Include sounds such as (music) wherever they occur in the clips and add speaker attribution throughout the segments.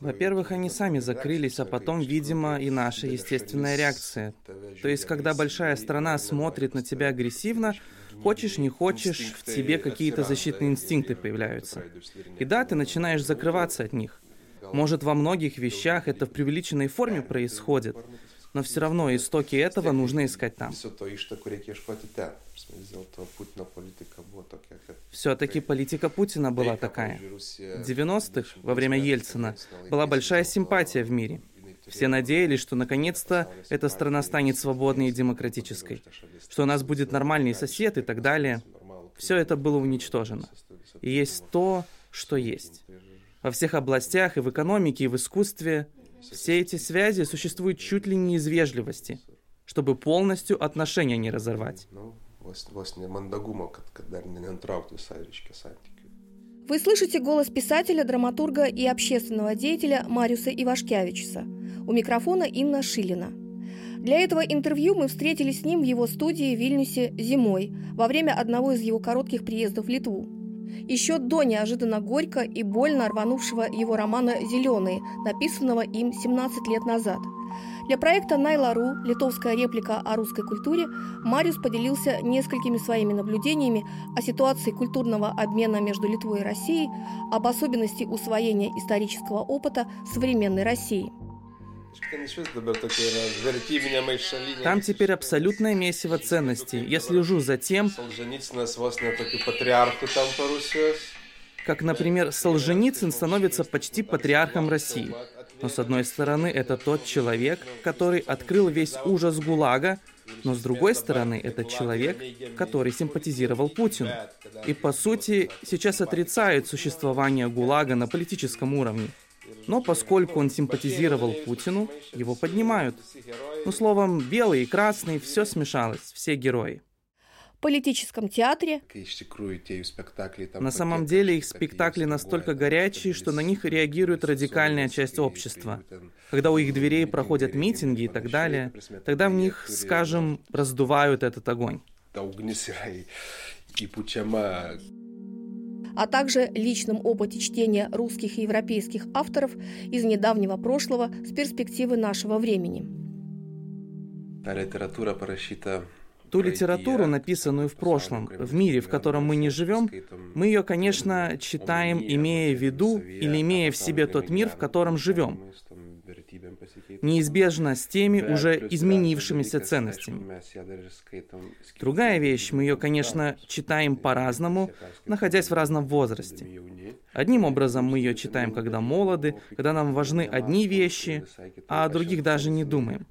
Speaker 1: Во-первых, они сами закрылись, а потом, видимо, и наша естественная реакция. То есть, когда большая страна смотрит на тебя агрессивно, хочешь, не хочешь, в тебе какие-то защитные инстинкты появляются. И да, ты начинаешь закрываться от них. Может, во многих вещах это в преувеличенной форме происходит, но все равно истоки этого нужно искать там. Все-таки политика Путина была такая. В 90-х, во время Ельцина, была большая симпатия в мире. Все надеялись, что наконец-то эта страна станет свободной и демократической, что у нас будет нормальный сосед и так далее. Все это было уничтожено. И есть то, что есть. Во всех областях, и в экономике, и в искусстве, все эти связи существуют чуть ли не из вежливости, чтобы полностью отношения не разорвать.
Speaker 2: Вы слышите голос писателя, драматурга и общественного деятеля Мариуса Ивашкевичуса. У микрофона Инна Шилина. Для этого интервью мы встретились с ним в его студии в Вильнюсе зимой, во время одного из его коротких приездов в Литву еще до неожиданно горько и больно рванувшего его романа «Зеленые», написанного им 17 лет назад. Для проекта «Найла.ру. Литовская реплика о русской культуре» Мариус поделился несколькими своими наблюдениями о ситуации культурного обмена между Литвой и Россией, об особенности усвоения исторического опыта современной России –
Speaker 1: там теперь абсолютное месиво ценностей. Я слежу за тем, как, например, Солженицын становится почти патриархом России. Но с одной стороны, это тот человек, который открыл весь ужас ГУЛАГа, но с другой стороны, это человек, который симпатизировал Путину. И по сути, сейчас отрицает существование ГУЛАГа на политическом уровне. Но поскольку он симпатизировал Путину, его поднимают. Ну, словом, белый и красный, все смешалось, все герои.
Speaker 2: В политическом театре
Speaker 1: на самом деле их спектакли настолько горячие, что на них реагирует радикальная часть общества. Когда у их дверей проходят митинги и так далее, тогда в них, скажем, раздувают этот огонь
Speaker 2: а также личном опыте чтения русских и европейских авторов из недавнего прошлого с перспективы нашего времени.
Speaker 1: Ту литературу, написанную в прошлом, в мире, в котором мы не живем, мы ее, конечно, читаем, имея в виду или имея в себе тот мир, в котором живем неизбежно с теми уже изменившимися ценностями. Другая вещь, мы ее, конечно, читаем по-разному, находясь в разном возрасте. Одним образом мы ее читаем, когда молоды, когда нам важны одни вещи, а о других даже не думаем.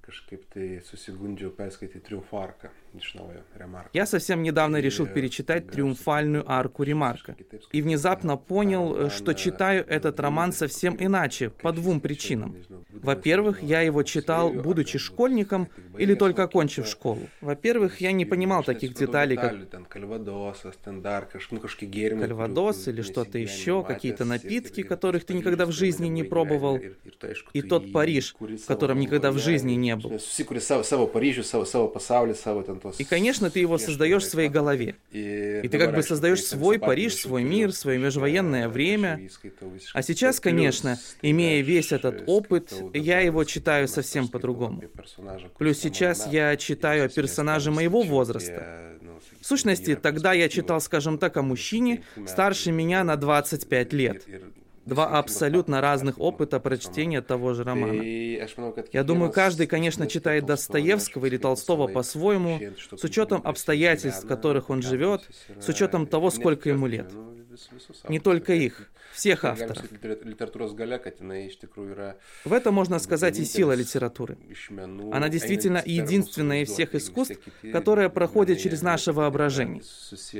Speaker 1: Я совсем недавно решил перечитать «Триумфальную арку Ремарка» и внезапно понял, что читаю этот роман совсем иначе, по двум причинам. Во-первых, я его читал, будучи школьником или только окончив школу. Во-первых, я не понимал таких деталей, как кальвадос или что-то еще, какие-то напитки, которых ты никогда в жизни не пробовал, и тот Париж, в котором никогда в жизни не был. И, конечно, ты его создаешь в своей голове. И ты как бы создаешь свой Париж, свой мир, свое межвоенное время. А сейчас, конечно, имея весь этот опыт, я его читаю совсем по-другому. Плюс сейчас я читаю о персонаже моего возраста. В сущности, тогда я читал, скажем так, о мужчине, старше меня на 25 лет. Два абсолютно разных опыта прочтения того же романа. Я думаю, каждый, конечно, читает Достоевского или Толстого по-своему, с учетом обстоятельств, в которых он живет, с учетом того, сколько ему лет. Не только их всех авторов. В этом можно сказать и сила литературы. Она действительно единственная из всех искусств, которая проходит через наше воображение.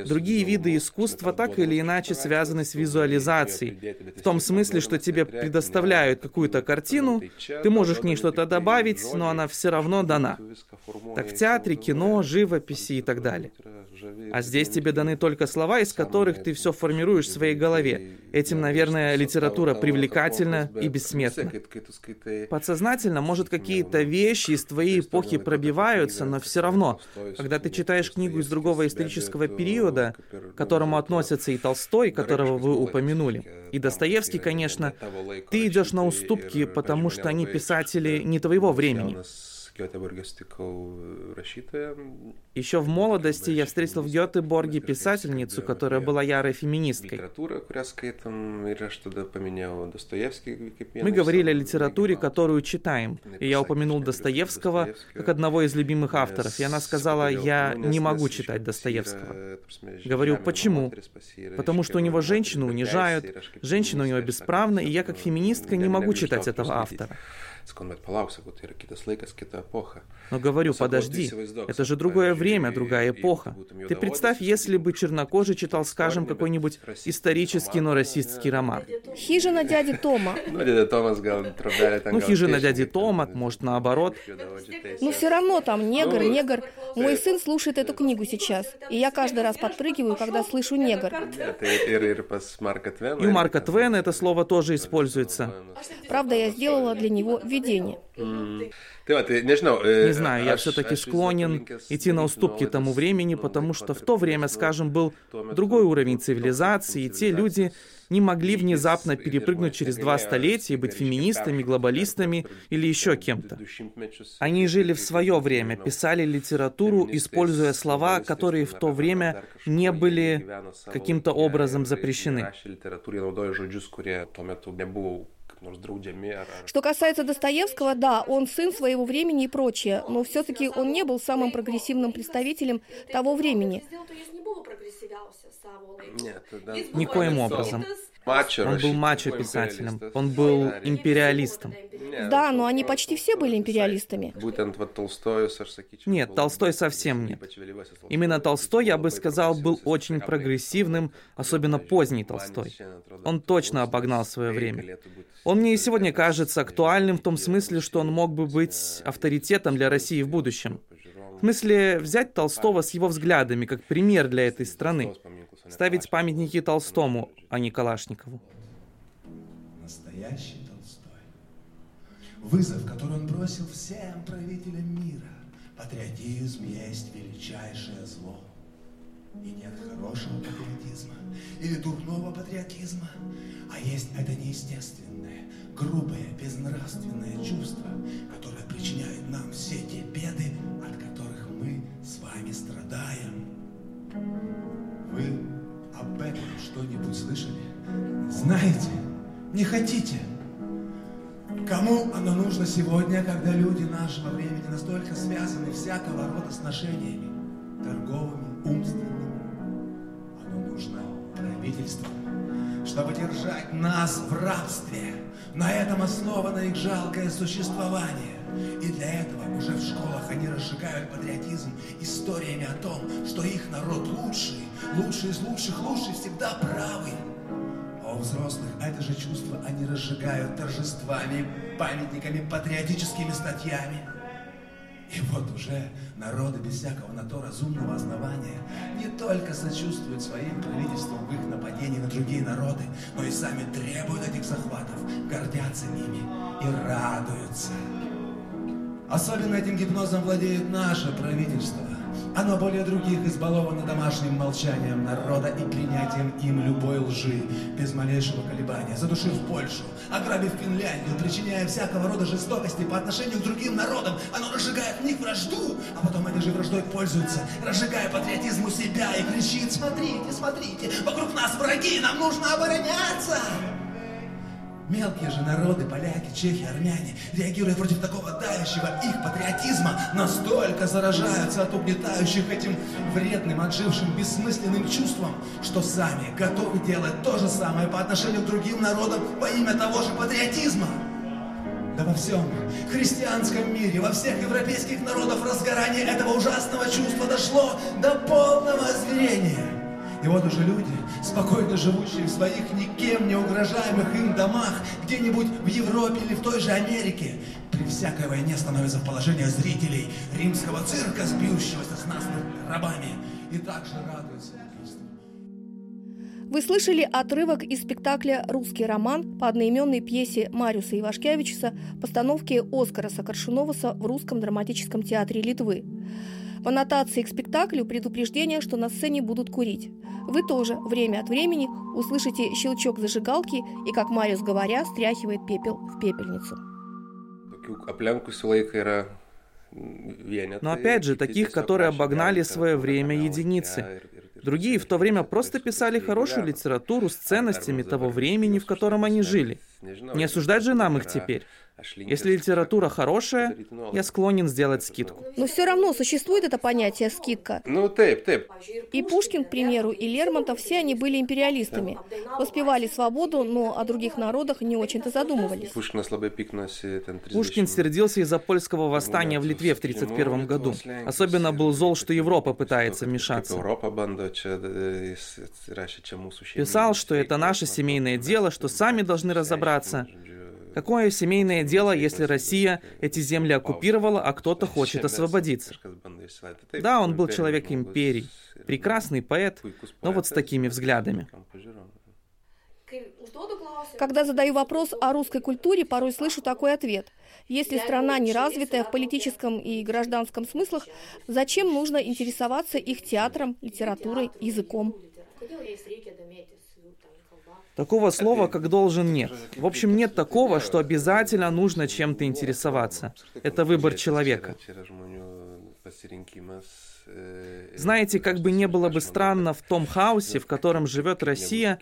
Speaker 1: Другие виды искусства так или иначе связаны с визуализацией, в том смысле, что тебе предоставляют какую-то картину, ты можешь к ней что-то добавить, но она все равно дана. Так в театре, кино, живописи и так далее. А здесь тебе даны только слова, из которых ты все формируешь в своей голове. Этим наверное, литература привлекательна и бессмертна. Подсознательно, может, какие-то вещи из твоей эпохи пробиваются, но все равно, когда ты читаешь книгу из другого исторического периода, к которому относятся и Толстой, которого вы упомянули, и Достоевский, конечно, ты идешь на уступки, потому что они писатели не твоего времени. Еще в молодости я встретил в Гетеборге писательницу, которая была ярой феминисткой. Мы говорили о литературе, которую читаем, и я упомянул Достоевского как одного из любимых авторов, и она сказала, я не могу читать Достоевского. Говорю, почему? Потому что у него женщину унижают, женщина у него бесправна, и я как феминистка не могу читать этого автора. Sakau, bet palauk, sakau, tai yra kitas laikas, kita epocha. Но говорю, подожди, это же другое время, другая эпоха. Ты представь, если бы чернокожий читал, скажем, какой-нибудь исторический, но расистский роман.
Speaker 2: Хижина дяди Тома.
Speaker 1: Ну, хижина дяди Тома, может, наоборот.
Speaker 2: Но все равно там негр, негр. Мой сын слушает эту книгу сейчас, и я каждый раз подпрыгиваю, когда слышу негр.
Speaker 1: И у Марка Твена это слово тоже используется.
Speaker 2: Правда, я сделала для него введение.
Speaker 1: Не знаю, я все-таки склонен идти на уступки тому времени, потому что в то время, скажем, был другой уровень цивилизации, и те люди не могли внезапно перепрыгнуть через два столетия и быть феминистами, глобалистами или еще кем-то. Они жили в свое время, писали литературу, используя слова, которые в то время не были каким-то образом запрещены.
Speaker 2: Что касается Достоевского, да, он сын своего времени и прочее, но все-таки он не был самым прогрессивным представителем того времени.
Speaker 1: Нет, Никоим образом. Он был мачо-писателем, он был империалистом.
Speaker 2: Да, но они почти все были империалистами.
Speaker 1: Нет, Толстой совсем нет. Именно Толстой, я бы сказал, был очень прогрессивным, особенно поздний Толстой. Он точно обогнал свое время. Он мне и сегодня кажется актуальным в том смысле, что он мог бы быть авторитетом для России в будущем. В смысле, взять Толстого с его взглядами как пример для этой страны. Ставить памятники Толстому, а не Калашникову.
Speaker 3: Настоящий Толстой. Вызов, который он бросил всем правителям мира. Патриотизм есть величайшее зло. И нет хорошего патриотизма или дурного патриотизма, а есть это неестественное, грубое, безнравственное чувство, которое причиняет нам все те беды, что-нибудь слышали? Знаете? Не хотите? Кому оно нужно сегодня, когда люди нашего времени настолько связаны всякого рода сношениями, торговыми, умственными? Оно нужно правительству, чтобы держать нас в рабстве. На этом основано их жалкое существование. И для этого уже в школах они разжигают патриотизм историями о том, что их народ лучший, лучший из лучших, лучший всегда правый. А у взрослых это же чувство они разжигают торжествами, памятниками, патриотическими статьями. И вот уже народы без всякого на то разумного основания не только сочувствуют своим правительствам в их нападении на другие народы, но и сами требуют этих захватов, гордятся ними и радуются. Особенно этим гипнозом владеет наше правительство. Оно более других избаловано домашним молчанием народа и принятием им любой лжи, без малейшего колебания, задушив Польшу, ограбив Финляндию, причиняя всякого рода жестокости по отношению к другим народам. Оно разжигает в них вражду, а потом этой же враждой пользуется, разжигая патриотизм у себя и кричит, смотрите, смотрите, вокруг нас враги, нам нужно обороняться. Мелкие же народы, поляки, чехи, армяне, реагируя против такого давящего их патриотизма, настолько заражаются от угнетающих этим вредным, отжившим, бессмысленным чувством, что сами готовы делать то же самое по отношению к другим народам во имя того же патриотизма. Да во всем христианском мире, во всех европейских народах разгорание этого ужасного чувства дошло до полного озверения. И вот уже люди, спокойно живущие в своих никем не угрожаемых им домах, где-нибудь в Европе или в той же Америке, при всякой войне становятся в положение зрителей римского цирка, сбившегося с нас рабами, и также радуются
Speaker 2: Вы слышали отрывок из спектакля «Русский роман» по одноименной пьесе Мариуса Ивашкевича постановки Оскара Сакаршиноваса в Русском драматическом театре Литвы. В аннотации к спектаклю предупреждение, что на сцене будут курить. Вы тоже время от времени услышите щелчок зажигалки и, как Мариус говоря, стряхивает пепел в пепельницу.
Speaker 1: Но опять же, таких, которые обогнали свое время единицы. Другие в то время просто писали хорошую литературу с ценностями того времени, в котором они жили. Не осуждать же нам их теперь. Если литература хорошая, я склонен сделать скидку.
Speaker 2: Но все равно существует это понятие «скидка».
Speaker 4: Ну, тэп, тэп.
Speaker 2: И Пушкин, к примеру, и Лермонтов, все они были империалистами. Воспевали свободу, но о других народах не очень-то задумывались.
Speaker 1: Пушкин сердился из-за польского восстания в Литве в 1931 году. Особенно был зол, что Европа пытается вмешаться. Писал, что это наше семейное дело, что сами должны разобраться. Какое семейное дело, если Россия эти земли оккупировала, а кто-то хочет освободиться? Да, он был человек империи, прекрасный поэт, но вот с такими взглядами.
Speaker 2: Когда задаю вопрос о русской культуре, порой слышу такой ответ. Если страна не развитая в политическом и гражданском смыслах, зачем нужно интересоваться их театром, литературой, языком?
Speaker 1: Такого слова, как должен, нет. В общем, нет такого, что обязательно нужно чем-то интересоваться. Это выбор человека. Знаете, как бы не было бы странно в том хаосе, в котором живет Россия,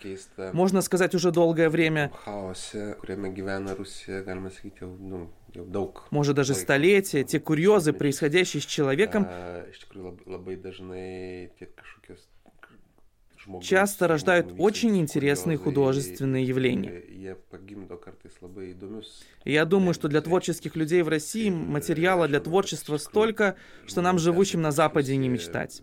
Speaker 1: можно сказать, уже долгое время, может даже столетия, те курьезы, происходящие с человеком, часто рождают очень интересные художественные явления. я думаю, что для творческих людей в России материала для творчества столько, что нам, живущим на Западе, не мечтать.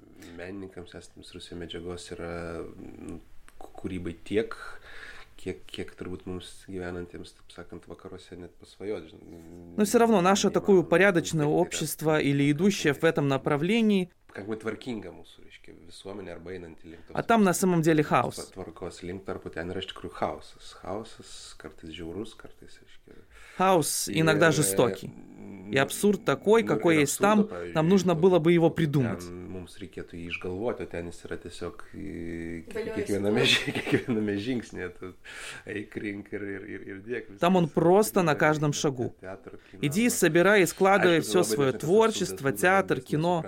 Speaker 4: kiek, kiek turbūt mums gyvenantiems, taip sakant, vakaruose net pasvajoti.
Speaker 1: Но все равно наше такое упорядоченное общество или идущее в этом направлении
Speaker 4: как бы reiškia, visuomenė arba einanti link to.
Speaker 1: А там на самом деле хаос.
Speaker 4: Tvarkos link tarpu ten yra iš tikrųjų chaosas. Chaosas kartais žiaurus, kartais, reiškia.
Speaker 1: Хаос иногда жестокий. И абсурд такой, какой есть там, нам нужно было бы его придумать.
Speaker 4: Mums reikėtų jį išgalvoti, o ten jis yra tiesiog kiekviename, (laughs) kiekviename žingsnėje. Eik rink ir, ir, ir dėk.
Speaker 1: Там он просто на каждом шагу. Иди, собирай и складывай все свое творчество, театр, кино.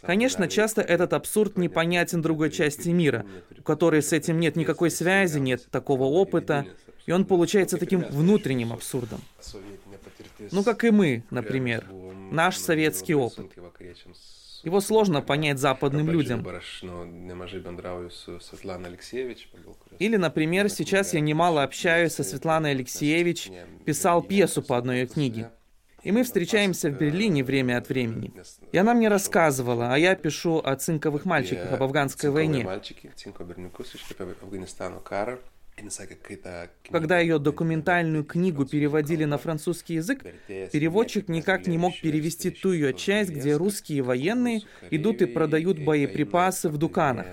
Speaker 1: Конечно, часто этот абсурд непонятен другой части мира, у которой с этим нет никакой связи, нет такого опыта, и он получается таким внутренним абсурдом. Ну, как и мы, например, наш советский опыт. Его сложно понять западным людям. Или, например, сейчас я немало общаюсь со Светланой Алексеевич, писал пьесу по одной ее книге. И мы встречаемся в Берлине время от времени. И она мне рассказывала, а я пишу о цинковых мальчиках, об афганской войне. Когда ее документальную книгу переводили на французский язык, переводчик никак не мог перевести ту ее часть, где русские военные идут и продают боеприпасы в дуканах.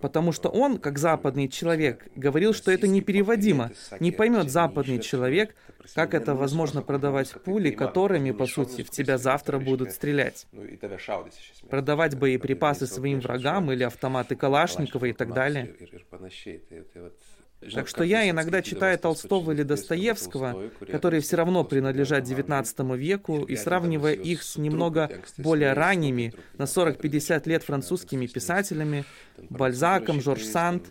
Speaker 1: Потому что он, как западный человек, говорил, что это непереводимо. Не поймет западный человек, как это возможно продавать пули, которыми, по сути, в тебя завтра будут стрелять. Продавать боеприпасы своим врагам или автоматы Калашникова и так далее. Так что я иногда читаю Толстого или Достоевского, которые все равно принадлежат XIX веку, и сравнивая их с немного более ранними, на 40-50 лет французскими писателями, Бальзаком, Жорж Санд,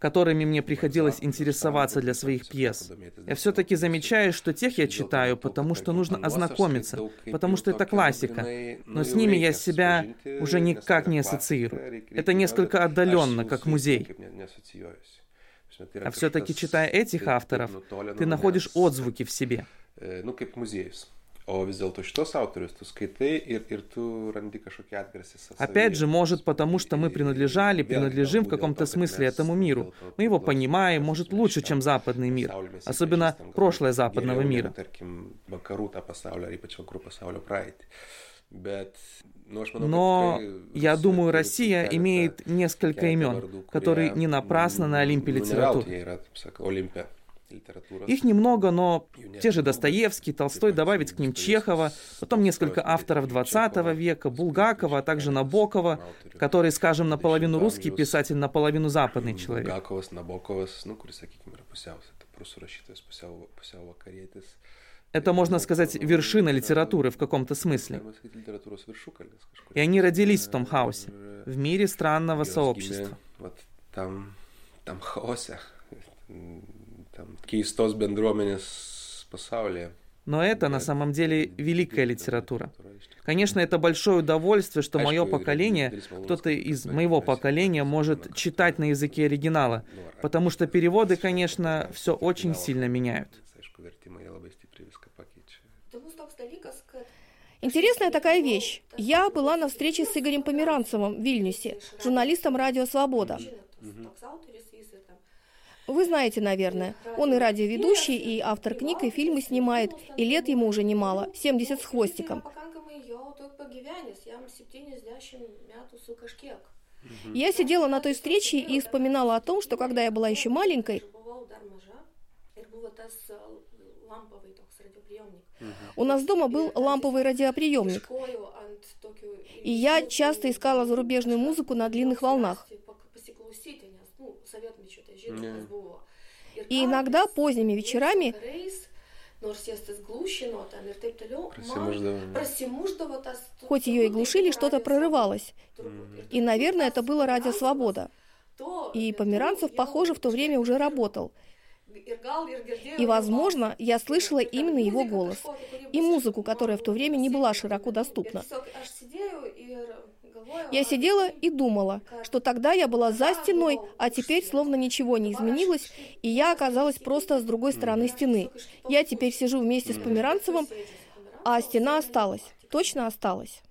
Speaker 1: которыми мне приходилось интересоваться для своих пьес. Я все-таки замечаю, что тех я читаю, потому что нужно ознакомиться, потому что это классика, но с ними я себя уже никак не ассоциирую. Это несколько отдаленно, как музей. А все-таки, читая этих авторов, ты находишь отзвуки в себе.
Speaker 4: Ну, как muziejus. O vis dėlto šitos autorius tu skaitai ir, ir tu randi kažkokį atgarsį.
Speaker 1: Опять же, может потому, что мы принадлежали, принадлежим в каком-то смысле этому миру. Мы его понимаем, может, лучше, чем западный мир. Особенно прошлое западного мира. Но я думаю, Россия имеет несколько имен, которые не напрасно на Олимпе литературы. Их немного, но те же Достоевский, Толстой, добавить к ним Чехова, потом несколько авторов 20 века, Булгакова, а также Набокова, который, скажем, наполовину русский писатель, наполовину западный (clears throat) человек. Это, можно сказать, вершина литературы в каком-то смысле. И они родились в том хаосе, в мире странного сообщества.
Speaker 4: Там, там хаосе, там keistos bendruomenės pasaulyje.
Speaker 1: Но это на самом деле великая литература. Конечно, это большое удовольствие, что мое поколение, кто-то из моего поколения может читать на языке оригинала, потому что переводы, конечно, все очень сильно меняют.
Speaker 2: Интересная такая вещь. Я была на встрече с Игорем Померанцевым в Вильнюсе, журналистом «Радио Свобода». Вы знаете, наверное, он и радиоведущий, и автор книг, и фильмы снимает, и лет ему уже немало, 70 с хвостиком. Я сидела на той встрече и вспоминала о том, что когда я была еще маленькой, у нас дома был ламповый радиоприемник. И я часто искала зарубежную музыку на длинных волнах. И иногда поздними вечерами Хоть ее и глушили, что-то прорывалось. И, наверное, это было радио «Свобода». И Померанцев, похоже, в то время уже работал. И, возможно, я слышала именно его голос и музыку, которая в то время не была широко доступна. Я сидела и думала, что тогда я была за стеной, а теперь словно ничего не изменилось, и я оказалась просто с другой стороны стены. Я теперь сижу вместе с Померанцевым, а стена осталась. Точно осталась.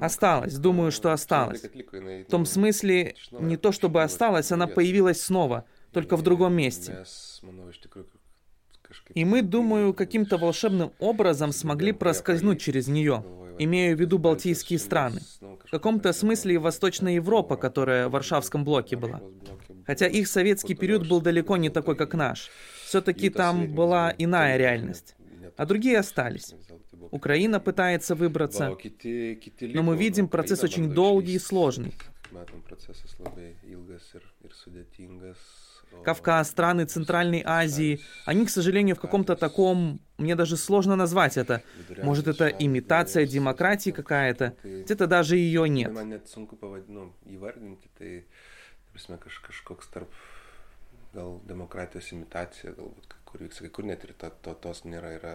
Speaker 1: Осталась, думаю, что осталась. В том смысле, не то чтобы осталась, она появилась снова, только в другом месте. И мы, думаю, каким-то волшебным образом смогли проскользнуть через нее. Имею в виду Балтийские страны. В каком-то смысле и Восточная Европа, которая в Варшавском блоке была. Хотя их советский период был далеко не такой, как наш. Все-таки там была иная реальность. А другие остались. Украина пытается выбраться, но мы видим процесс очень долгий и сложный. Кавказ, страны Центральной Азии, они, к сожалению, в каком-то таком, мне даже сложно назвать это. Может, это имитация демократии какая-то, где-то даже ее нет.
Speaker 4: gal demokratijos imitacija, galbūt kur vyksta, kai kur net ir to, to, tos nėra, yra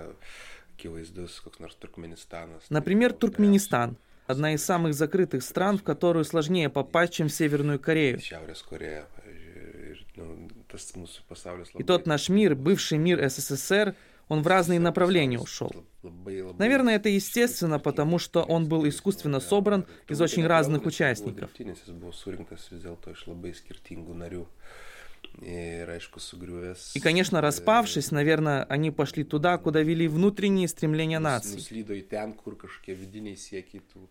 Speaker 4: akivaizdus koks nors Туркменистанas.
Speaker 1: Например, Туркменистан. Одна из самых закрытых стран, в которую сложнее попасть, чем в Северную Корею.
Speaker 4: Koreja,
Speaker 1: и тот наш мир, бывший мир СССР, он в разные направления ушел. Наверное, это естественно, потому что он был искусственно собран из очень разных участников. И, конечно, распавшись, наверное, они пошли туда, куда вели внутренние стремления нации.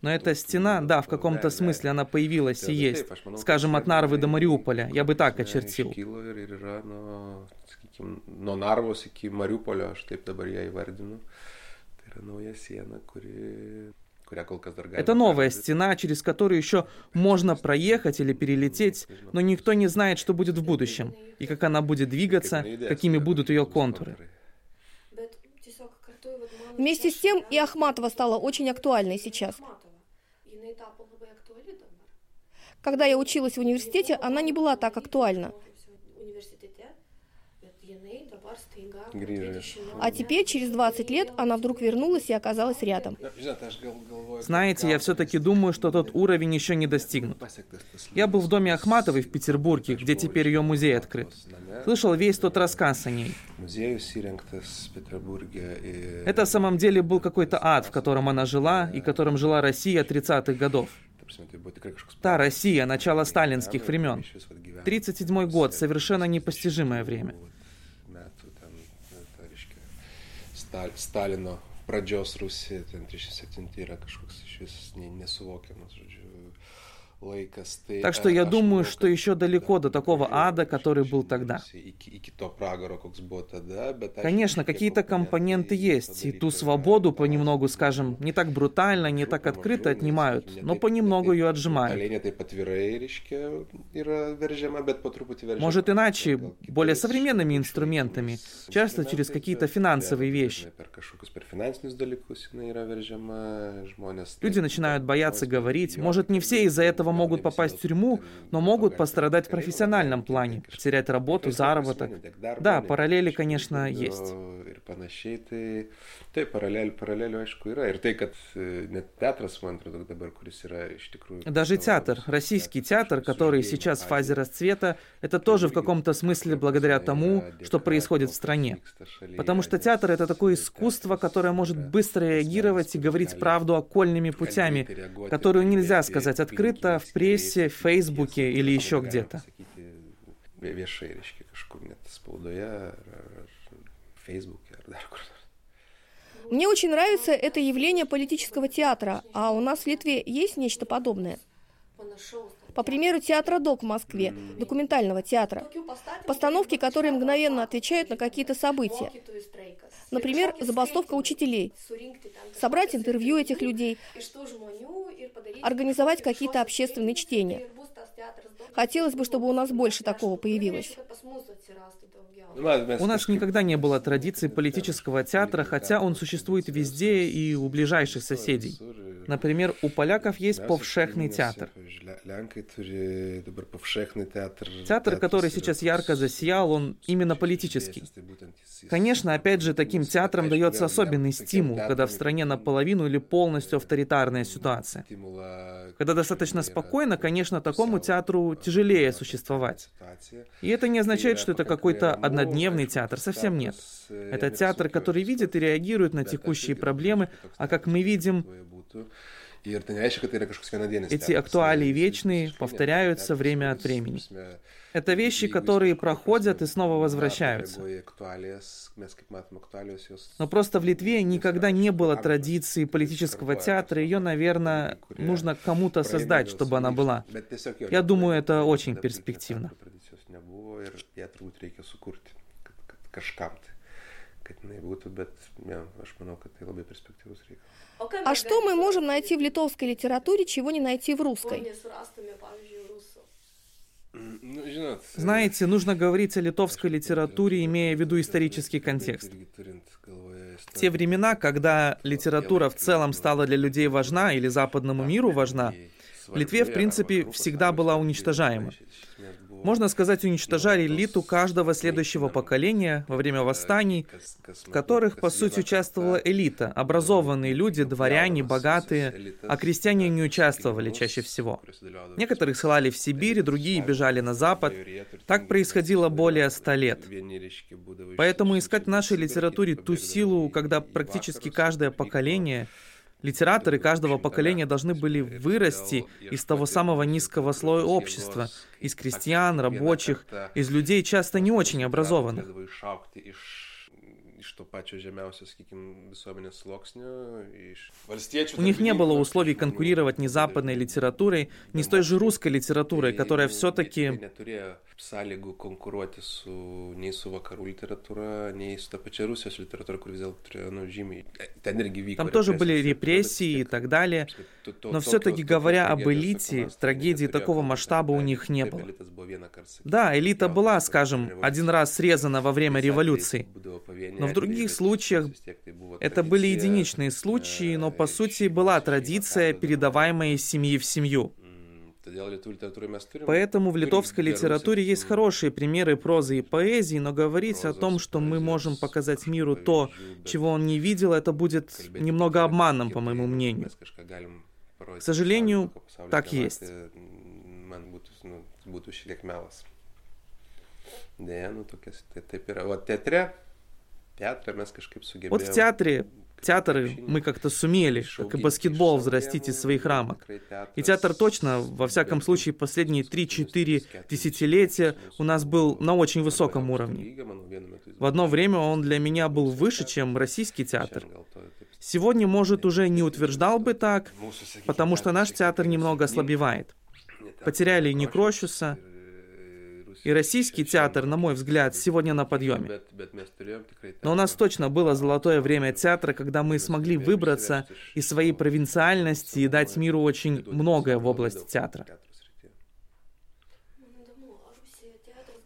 Speaker 1: Но эта стена, да, в каком-то смысле она появилась и есть. Скажем, от Нарвы до Мариуполя. Я бы так очертил.
Speaker 4: nuo Narvos iki Mariupolio, aš taip dabar ją įvardinu. Tai yra nauja siena, kuri
Speaker 1: это новая стена, через которую еще можно проехать или перелететь, но никто не знает, что будет в будущем, и как она будет двигаться, какими будут ее контуры.
Speaker 2: Вместе с тем и Ахматова стала очень актуальной сейчас. Когда я училась в университете, она не была так актуальна. А теперь, через 20 лет, она вдруг вернулась и оказалась рядом.
Speaker 1: Знаете, я все-таки думаю, что тот уровень еще не достигнут. Я был в доме Ахматовой в Петербурге, где теперь ее музей открыт. Слышал весь тот рассказ о ней. Это в самом деле был какой-то ад, в котором она жила и которым жила Россия 30-х годов. Та Россия, начало сталинских времен. 37 год, совершенно непостижимое время.
Speaker 4: Stalino pradžios Rusija, ten 37 yra kažkoks iš vis nesuvokiamas.
Speaker 1: Так что я думаю, что еще далеко до такого ада, который был тогда. Конечно, какие-то компоненты есть, и ту свободу понемногу, скажем, не так брутально, не так открыто отнимают, но понемногу ее отжимают. Может иначе, более современными инструментами, часто через какие-то финансовые вещи. Люди начинают бояться говорить, может не все из-за этого этого могут попасть в тюрьму, но могут пострадать в профессиональном плане, потерять работу, заработок. Да, параллели, конечно, есть. Даже театр, российский театр, который сейчас в фазе расцвета, это тоже в каком-то смысле благодаря тому, что происходит в стране. Потому что театр — это такое искусство, которое может быстро реагировать и говорить правду окольными путями, которую нельзя сказать открыто в прессе, в Фейсбуке или еще где-то.
Speaker 2: Мне очень нравится это явление политического театра, а у нас в Литве есть нечто подобное. По примеру театра ДОК в Москве, документального театра. Постановки, которые мгновенно отвечают на какие-то события. Например, забастовка учителей. Собрать интервью этих людей, организовать какие-то общественные чтения. Хотелось бы, чтобы у нас больше такого появилось.
Speaker 1: У нас никогда не было традиции политического театра, хотя он существует везде и у ближайших соседей. Например, у поляков есть повшехный театр. Театр, который сейчас ярко засиял, он именно политический. Конечно, опять же, таким театрам дается особенный стимул, когда в стране наполовину или полностью авторитарная ситуация. Когда достаточно спокойно, конечно, такому театру тяжелее существовать. И это не означает, что это какой-то однодневный театр, совсем нет. Это театр, который видит и реагирует на текущие проблемы, а как мы видим, эти актуалии вечные повторяются время от времени. Это вещи, которые проходят и снова возвращаются. Но просто в Литве никогда не было традиции политического театра, ее, наверное, нужно кому-то создать, чтобы она была. Я думаю, это очень перспективно.
Speaker 2: А что мы можем найти в литовской литературе, чего не найти в русской?
Speaker 1: Ну, Знаете, нужно говорить о литовской литературе, имея в виду исторический контекст. В те времена, когда литература в целом стала для людей важна или западному миру важна, в Литве, в принципе, всегда была уничтожаема. Можно сказать, уничтожали элиту каждого следующего поколения во время восстаний, в которых, по сути, участвовала элита, образованные люди, дворяне, богатые, а крестьяне не участвовали чаще всего. Некоторых ссылали в Сибирь, другие бежали на Запад. Так происходило более ста лет. Поэтому искать в нашей литературе ту силу, когда практически каждое поколение Литераторы каждого поколения должны были вырасти из того самого низкого слоя общества, из крестьян, рабочих, из людей часто не очень образованных. У них не было условий конкурировать ни западной литературой, ни с той же русской литературой, которая все-таки
Speaker 4: sąlygų konkuruoti su, nei su vakarų literatūra, nei su ta pačia Rusijos literatūra, kur vis dėlto turėjo, ну, žymiai, ten irgi vyko.
Speaker 1: Там тоже были репрессии и так далее, но все-таки говоря об элите, трагедии такого масштаба у них не было. Да, элита была, скажем, один раз срезана во время революции, но в других случаях это были единичные случаи, но по сути была традиция, передаваемая из семьи в семью. Поэтому в литовской литературе есть хорошие примеры прозы и поэзии, но говорить о том, что мы можем показать миру то, чего он не видел, это будет немного обманом, по моему мнению. К сожалению, так есть. Вот в театре Театры мы как-то сумели, как и баскетбол, взрастить из своих рамок. И театр точно, во всяком случае, последние 3-4 десятилетия у нас был на очень высоком уровне. В одно время он для меня был выше, чем российский театр. Сегодня, может, уже не утверждал бы так, потому что наш театр немного ослабевает. Потеряли Некрощуса, и российский театр, на мой взгляд, сегодня на подъеме. Но у нас точно было золотое время театра, когда мы смогли выбраться из своей провинциальности и дать миру очень многое в области театра.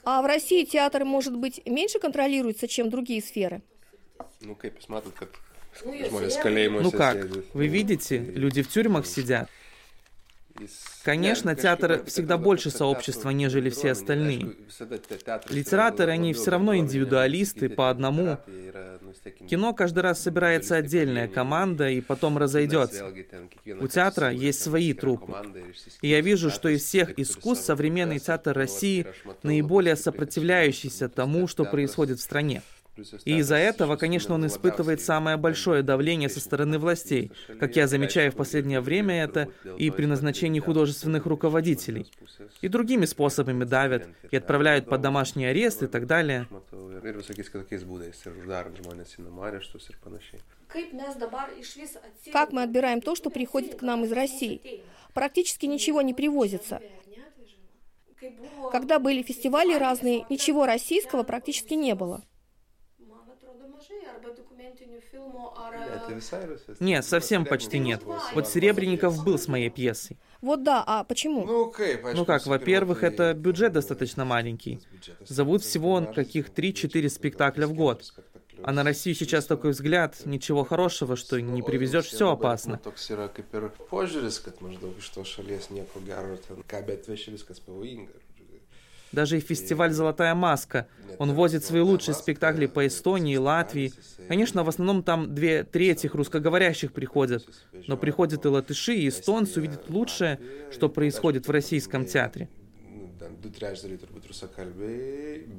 Speaker 2: А в России театр, может быть, меньше контролируется, чем другие сферы?
Speaker 4: Ну, как
Speaker 1: ну как, вы видите, люди в тюрьмах сидят. Конечно, театр всегда больше сообщества, нежели все остальные. Литераторы, они все равно индивидуалисты по одному. Кино каждый раз собирается отдельная команда и потом разойдется. У театра есть свои трупы. И я вижу, что из всех искусств современный театр России наиболее сопротивляющийся тому, что происходит в стране. И из-за этого, конечно, он испытывает самое большое давление со стороны властей, как я замечаю в последнее время это и при назначении художественных руководителей. И другими способами давят, и отправляют под домашний арест и так далее.
Speaker 2: Как мы отбираем то, что приходит к нам из России? Практически ничего не привозится. Когда были фестивали разные, ничего российского практически не было.
Speaker 1: Нет, совсем почти нет. Вот Серебренников был с моей пьесой.
Speaker 2: Вот да, а почему?
Speaker 1: Ну, ну как, во-первых, это бюджет достаточно маленький. Зовут всего каких 3-4 спектакля в год. А на Россию сейчас такой взгляд, ничего хорошего, что не привезешь, все опасно. Даже и фестиваль «Золотая маска». Он возит свои лучшие спектакли по Эстонии, Латвии. Конечно, в основном там две трети русскоговорящих приходят. Но приходят и латыши, и эстонцы увидеть лучшее, что происходит в российском театре.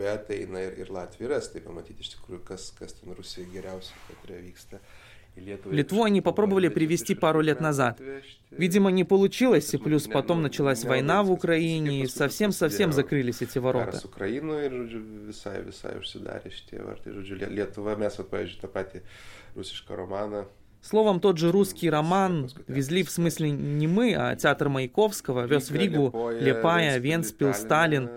Speaker 1: bet eina ir, ir Latvija ir Estai pamatyti iš tikrųjų, kas, kas ten Rusijoje geriausia, teatre vyksta. Литву они попробовали привести пару лет назад. Видимо, не получилось, и плюс потом началась война в Украине, и совсем-совсем закрылись эти ворота. Словом, тот же русский роман везли в смысле не мы, а театр Маяковского вез в Ригу Лепая, Венспил, Сталин.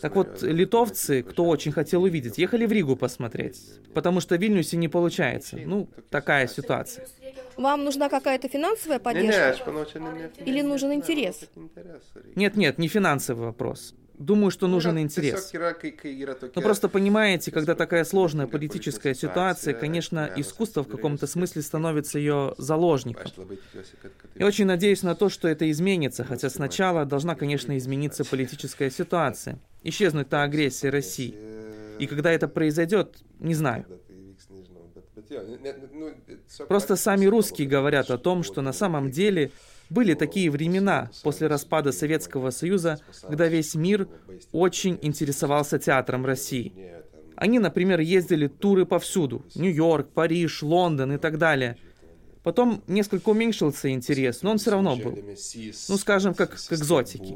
Speaker 1: Так вот, литовцы, кто очень хотел увидеть, ехали в Ригу посмотреть, потому что в Вильнюсе не получается. Ну, такая ситуация.
Speaker 2: Вам нужна какая-то финансовая поддержка? Или нужен интерес?
Speaker 1: Нет-нет, не финансовый вопрос. Думаю, что нужен интерес. Но просто понимаете, когда такая сложная политическая ситуация, конечно, искусство в каком-то смысле становится ее заложником. Я очень надеюсь на то, что это изменится, хотя сначала должна, конечно, измениться политическая (laughs) ситуация, исчезнуть та агрессия России. И когда это произойдет, не знаю. Просто сами русские говорят о том, что на самом деле были такие времена после распада Советского Союза, когда весь мир очень интересовался театром России. Они, например, ездили туры повсюду. Нью-Йорк, Париж, Лондон и так далее. Потом несколько уменьшился интерес, но он все равно был. Ну, скажем, как к экзотике.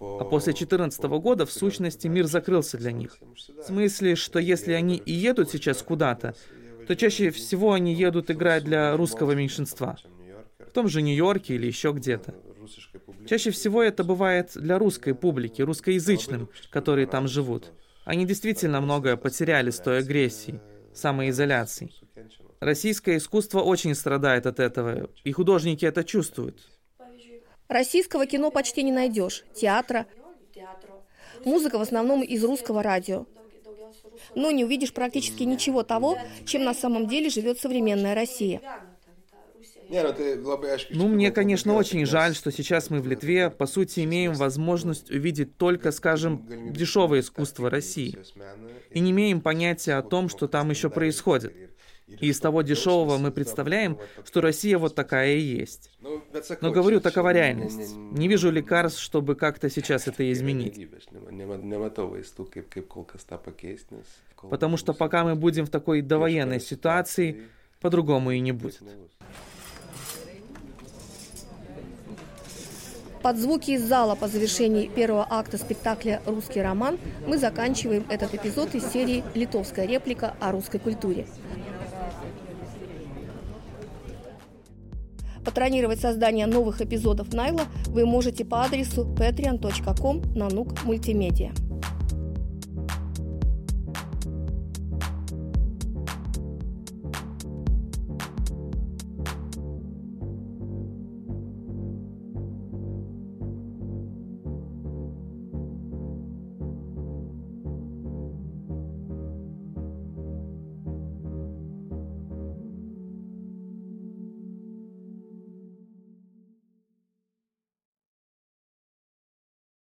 Speaker 1: А после 2014 года, в сущности, мир закрылся для них. В смысле, что если они и едут сейчас куда-то, то чаще всего они едут играть для русского меньшинства. В том же Нью-Йорке или еще где-то. Чаще всего это бывает для русской публики, русскоязычным, которые там живут. Они действительно многое потеряли с той агрессией, самоизоляцией. Российское искусство очень страдает от этого, и художники это чувствуют.
Speaker 2: Российского кино почти не найдешь, театра. Музыка в основном из русского радио но не увидишь практически ничего того, чем на самом деле живет современная Россия.
Speaker 1: Ну, мне, конечно, очень жаль, что сейчас мы в Литве, по сути, имеем возможность увидеть только, скажем, дешевое искусство России. И не имеем понятия о том, что там еще происходит. И из того дешевого мы представляем, что Россия вот такая и есть. Но говорю, такова реальность. Не вижу лекарств, чтобы как-то сейчас это изменить. Потому что пока мы будем в такой довоенной ситуации, по-другому и не будет.
Speaker 2: Под звуки из зала по завершении первого акта спектакля «Русский роман» мы заканчиваем этот эпизод из серии «Литовская реплика о русской культуре». Патронировать создание новых эпизодов Найла вы можете по адресу patreon.com нанук мультимедиа.